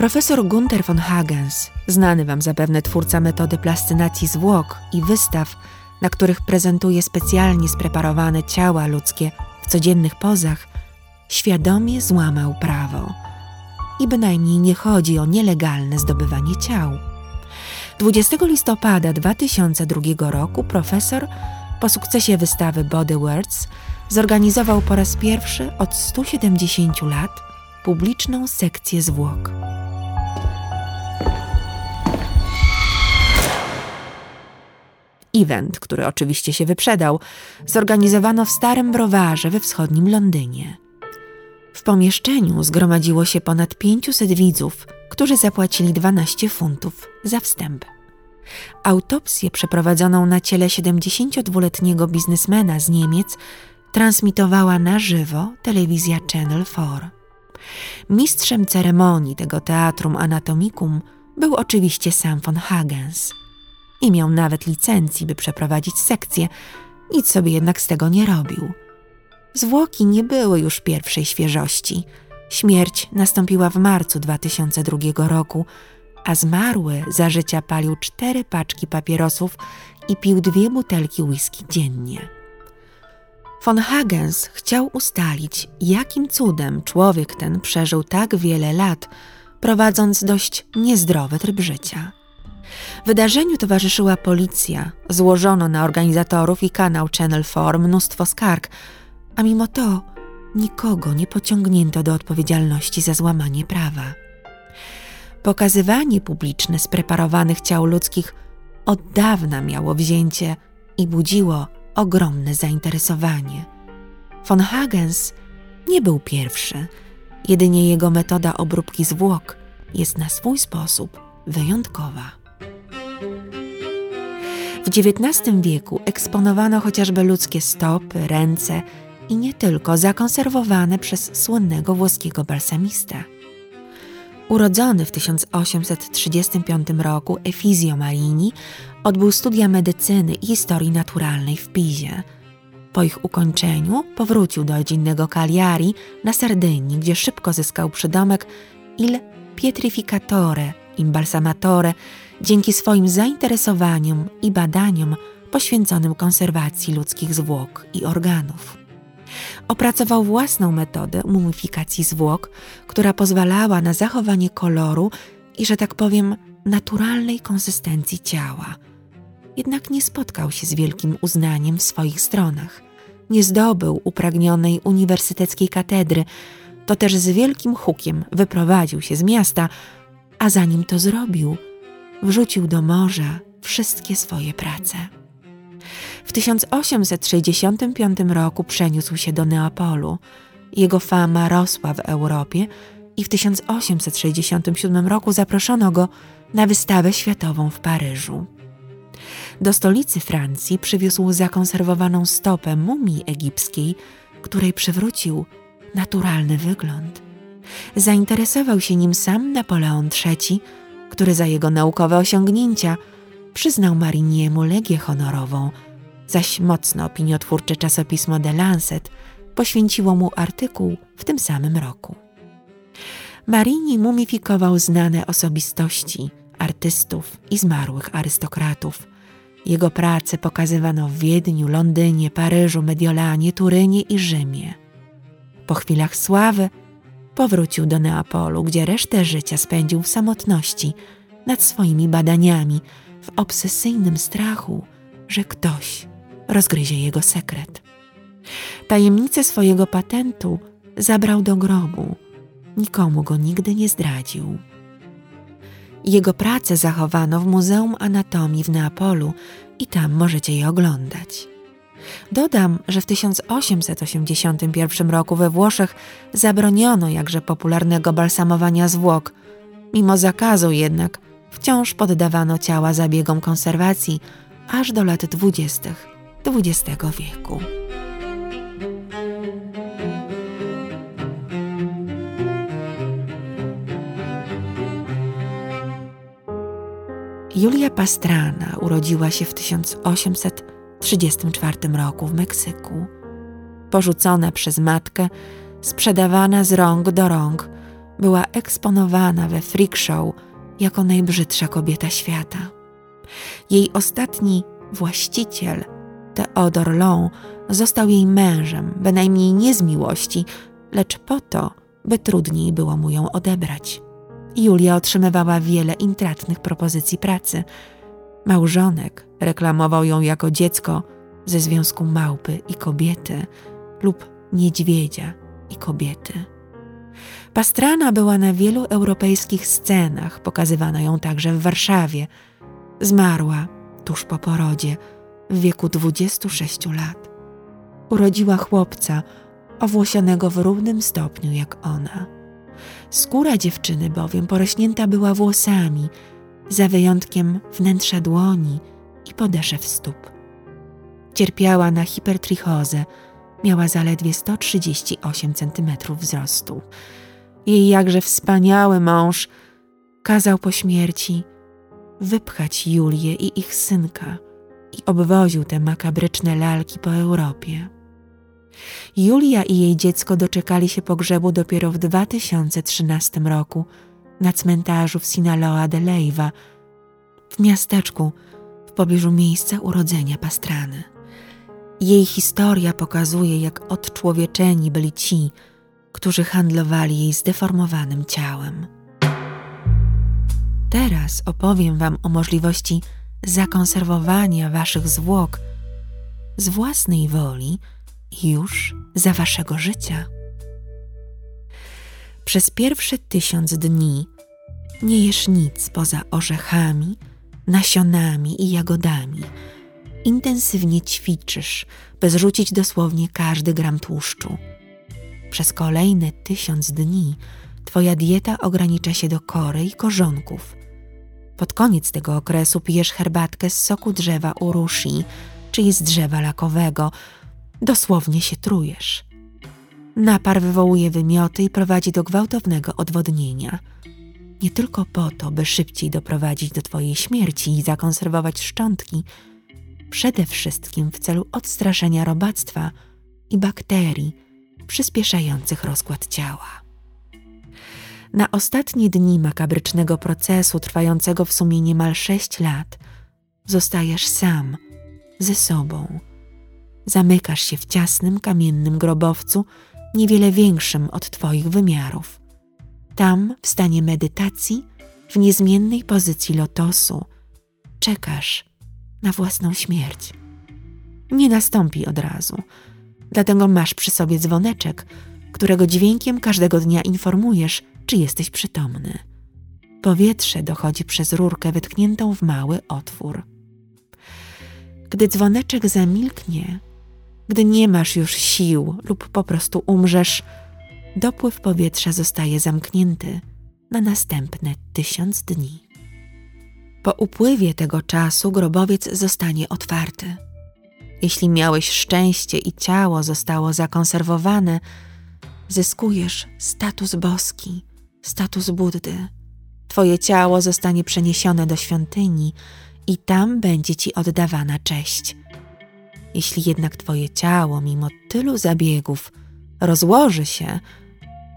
Profesor Gunther von Hagens, znany Wam zapewne twórca metody plascynacji zwłok i wystaw, na których prezentuje specjalnie spreparowane ciała ludzkie w codziennych pozach, świadomie złamał prawo. I bynajmniej nie chodzi o nielegalne zdobywanie ciał. 20 listopada 2002 roku profesor po sukcesie wystawy Body Words zorganizował po raz pierwszy od 170 lat publiczną sekcję zwłok. Event, który oczywiście się wyprzedał, zorganizowano w starym browarze we wschodnim Londynie. W pomieszczeniu zgromadziło się ponad 500 widzów, którzy zapłacili 12 funtów za wstęp. Autopsję przeprowadzoną na ciele 72-letniego biznesmena z Niemiec transmitowała na żywo telewizja Channel 4. Mistrzem ceremonii tego teatrum anatomicum był oczywiście sam von Hagens. Nie miał nawet licencji, by przeprowadzić sekcję, nic sobie jednak z tego nie robił. Zwłoki nie były już pierwszej świeżości. Śmierć nastąpiła w marcu 2002 roku, a zmarły za życia palił cztery paczki papierosów i pił dwie butelki whisky dziennie. Von Hagens chciał ustalić, jakim cudem człowiek ten przeżył tak wiele lat, prowadząc dość niezdrowy tryb życia. Wydarzeniu towarzyszyła policja, złożono na organizatorów i kanał Channel 4 mnóstwo skarg, a mimo to nikogo nie pociągnięto do odpowiedzialności za złamanie prawa. Pokazywanie publiczne spreparowanych ciał ludzkich od dawna miało wzięcie i budziło ogromne zainteresowanie. Von Hagens nie był pierwszy, jedynie jego metoda obróbki zwłok jest na swój sposób wyjątkowa. XIX wieku eksponowano chociażby ludzkie stopy, ręce i nie tylko zakonserwowane przez słynnego włoskiego balsamistę. Urodzony w 1835 roku Efizio Marini odbył studia medycyny i historii naturalnej w Pizie. Po ich ukończeniu powrócił do rodzinnego Cagliari na Sardynii, gdzie szybko zyskał przydomek Il Pietrificatore, Imbalsamatore, dzięki swoim zainteresowaniom i badaniom poświęconym konserwacji ludzkich zwłok i organów. Opracował własną metodę mumifikacji zwłok, która pozwalała na zachowanie koloru i, że tak powiem, naturalnej konsystencji ciała. Jednak nie spotkał się z wielkim uznaniem w swoich stronach. Nie zdobył upragnionej uniwersyteckiej katedry, to też z wielkim hukiem wyprowadził się z miasta, a zanim to zrobił, wrzucił do morza wszystkie swoje prace. W 1865 roku przeniósł się do Neapolu. Jego fama rosła w Europie i w 1867 roku zaproszono go na wystawę światową w Paryżu. Do stolicy Francji przywiózł zakonserwowaną stopę mumii egipskiej, której przywrócił naturalny wygląd. Zainteresował się nim sam Napoleon III, który za jego naukowe osiągnięcia przyznał Mariniemu Legię Honorową – zaś mocno opiniotwórcze czasopismo The Lancet poświęciło mu artykuł w tym samym roku. Marini mumifikował znane osobistości, artystów i zmarłych arystokratów. Jego prace pokazywano w Wiedniu, Londynie, Paryżu, Mediolanie, Turynie i Rzymie. Po chwilach sławy powrócił do Neapolu, gdzie resztę życia spędził w samotności nad swoimi badaniami, w obsesyjnym strachu, że ktoś rozgryzie jego sekret. Tajemnicę swojego patentu zabrał do grobu, nikomu go nigdy nie zdradził. Jego pracę zachowano w Muzeum Anatomii w Neapolu i tam możecie je oglądać. Dodam, że w 1881 roku we Włoszech zabroniono jakże popularnego balsamowania zwłok. Mimo zakazu jednak wciąż poddawano ciała zabiegom konserwacji aż do lat dwudziestych XX wieku. Julia Pastrana urodziła się w 1834 roku w Meksyku. Porzucona przez matkę, sprzedawana z rąk do rąk, była eksponowana we freak show jako najbrzydsza kobieta świata. Jej ostatni właściciel, Theodor Long, został jej mężem, bynajmniej nie z miłości, lecz po to, by trudniej było mu ją odebrać. Julia otrzymywała wiele intratnych propozycji pracy. Małżonek reklamował ją jako dziecko ze związku małpy i kobiety lub niedźwiedzia i kobiety. Pastrana była na wielu europejskich scenach, pokazywano ją także w Warszawie. Zmarła tuż po porodzie, w wieku 26 lat. Urodziła chłopca, owłosionego w równym stopniu jak ona. Skóra dziewczyny bowiem porośnięta była włosami, za wyjątkiem wnętrza dłoni i podeszew stóp. Cierpiała na hipertrichozę, miała zaledwie 138 cm wzrostu. Jej jakże wspaniały mąż kazał po śmierci wypchać Julię i ich synka i obwoził te makabryczne lalki po Europie. Julia i jej dziecko doczekali się pogrzebu dopiero w 2013 roku na cmentarzu w Sinaloa de Leiva, w miasteczku w pobliżu miejsca urodzenia Pastrany. Jej historia pokazuje, jak odczłowieczeni byli ci, którzy handlowali jej zdeformowanym ciałem. Teraz opowiem Wam o możliwości zakonserwowania Waszych zwłok z własnej woli już za Waszego życia. Przez pierwsze tysiąc dni nie jesz nic poza orzechami, nasionami i jagodami. Intensywnie ćwiczysz, by zrzucić dosłownie każdy gram tłuszczu. Przez kolejne tysiąc dni Twoja dieta ogranicza się do kory i korzonków. Pod koniec tego okresu pijesz herbatkę z soku drzewa urushi, czyli z drzewa lakowego. Dosłownie się trujesz. Napar wywołuje wymioty i prowadzi do gwałtownego odwodnienia. Nie tylko po to, by szybciej doprowadzić do Twojej śmierci i zakonserwować szczątki, przede wszystkim w celu odstraszenia robactwa i bakterii przyspieszających rozkład ciała. Na ostatnie dni makabrycznego procesu, trwającego w sumie niemal sześć lat, zostajesz sam, ze sobą. Zamykasz się w ciasnym, kamiennym grobowcu, niewiele większym od Twoich wymiarów. Tam, w stanie medytacji, w niezmiennej pozycji lotosu, czekasz na własną śmierć. Nie nastąpi od razu, dlatego masz przy sobie dzwoneczek, którego dźwiękiem każdego dnia informujesz, czy jesteś przytomny. Powietrze dochodzi przez rurkę wytkniętą w mały otwór. Gdy dzwoneczek zamilknie, gdy nie masz już sił lub po prostu umrzesz, dopływ powietrza zostaje zamknięty na następne tysiąc dni. Po upływie tego czasu grobowiec zostanie otwarty. Jeśli miałeś szczęście i ciało zostało zakonserwowane, zyskujesz status boski, status Buddy. Twoje ciało zostanie przeniesione do świątyni i tam będzie ci oddawana cześć. Jeśli jednak Twoje ciało, mimo tylu zabiegów, rozłoży się,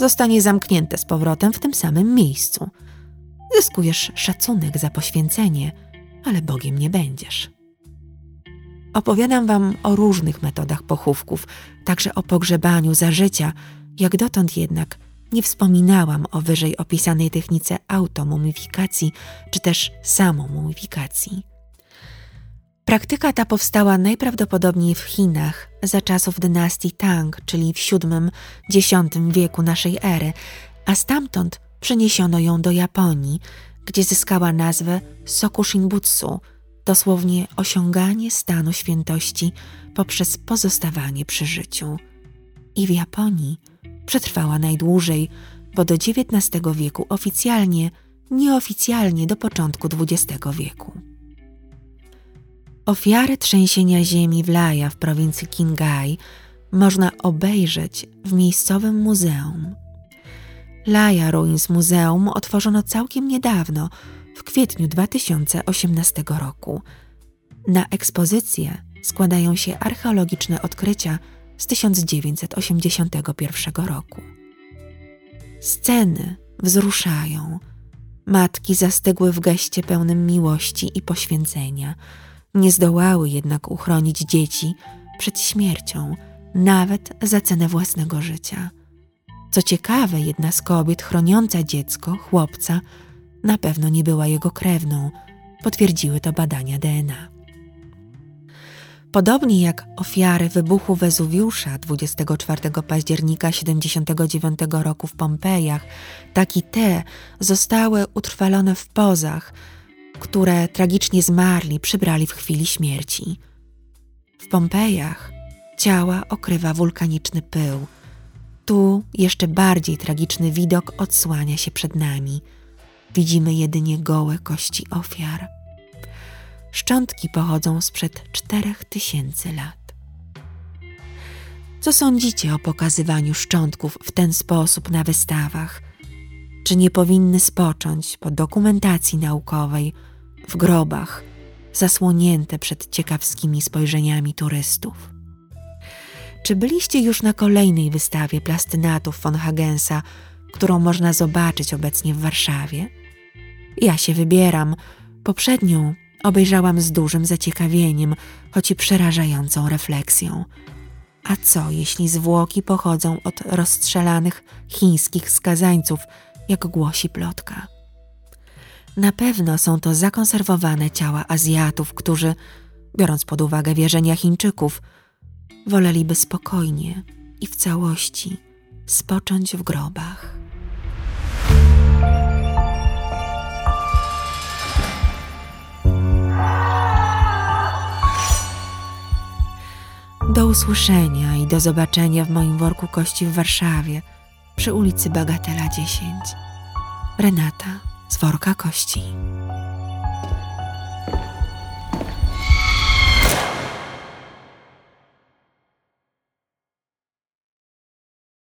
zostanie zamknięte z powrotem w tym samym miejscu. Zyskujesz szacunek za poświęcenie, ale Bogiem nie będziesz. Opowiadam Wam o różnych metodach pochówków, także o pogrzebaniu za życia, jak dotąd jednak nie wspominałam o wyżej opisanej technice automumifikacji czy też samomumifikacji. Praktyka ta powstała najprawdopodobniej w Chinach za czasów dynastii Tang, czyli w VII-X wieku naszej ery, a stamtąd przeniesiono ją do Japonii, gdzie zyskała nazwę Sokushinbutsu, dosłownie osiąganie stanu świętości poprzez pozostawanie przy życiu. I w Japonii przetrwała najdłużej, bo do XIX wieku oficjalnie, nieoficjalnie do początku XX wieku. Ofiary trzęsienia ziemi w Laja w prowincji Qinghai można obejrzeć w miejscowym muzeum. Laja Ruins Muzeum otworzono całkiem niedawno, w kwietniu 2018 roku. Na ekspozycję składają się archeologiczne odkrycia z 1981 roku. Sceny wzruszają. Matki zastygły w geście pełnym miłości i poświęcenia. Nie zdołały jednak uchronić dzieci przed śmiercią, nawet za cenę własnego życia. Co ciekawe, jedna z kobiet chroniąca dziecko, chłopca, na pewno nie była jego krewną, potwierdziły to badania DNA. Podobnie jak ofiary wybuchu Wezuwiusza 24 października 79 roku w Pompejach, tak i te zostały utrwalone w pozach, które tragicznie zmarli przybrali w chwili śmierci. W Pompejach ciała okrywa wulkaniczny pył. Tu jeszcze bardziej tragiczny widok odsłania się przed nami. Widzimy jedynie gołe kości ofiar. Szczątki pochodzą sprzed czterech tysięcy lat. Co sądzicie o pokazywaniu szczątków w ten sposób na wystawach? Czy nie powinny spocząć po dokumentacji naukowej w grobach, zasłonięte przed ciekawskimi spojrzeniami turystów? Czy byliście już na kolejnej wystawie plastynatów von Hagensa, którą można zobaczyć obecnie w Warszawie? Ja się wybieram. Poprzednią obejrzałam z dużym zaciekawieniem, choć i przerażającą refleksją. A co, jeśli zwłoki pochodzą od rozstrzelanych chińskich skazańców, jak głosi plotka? Na pewno są to zakonserwowane ciała Azjatów, którzy, biorąc pod uwagę wierzenia Chińczyków, woleliby spokojnie i w całości spocząć w grobach. Do usłyszenia i do zobaczenia w moim worku kości w Warszawie przy ulicy Bagatela 10. Renata z worka kości.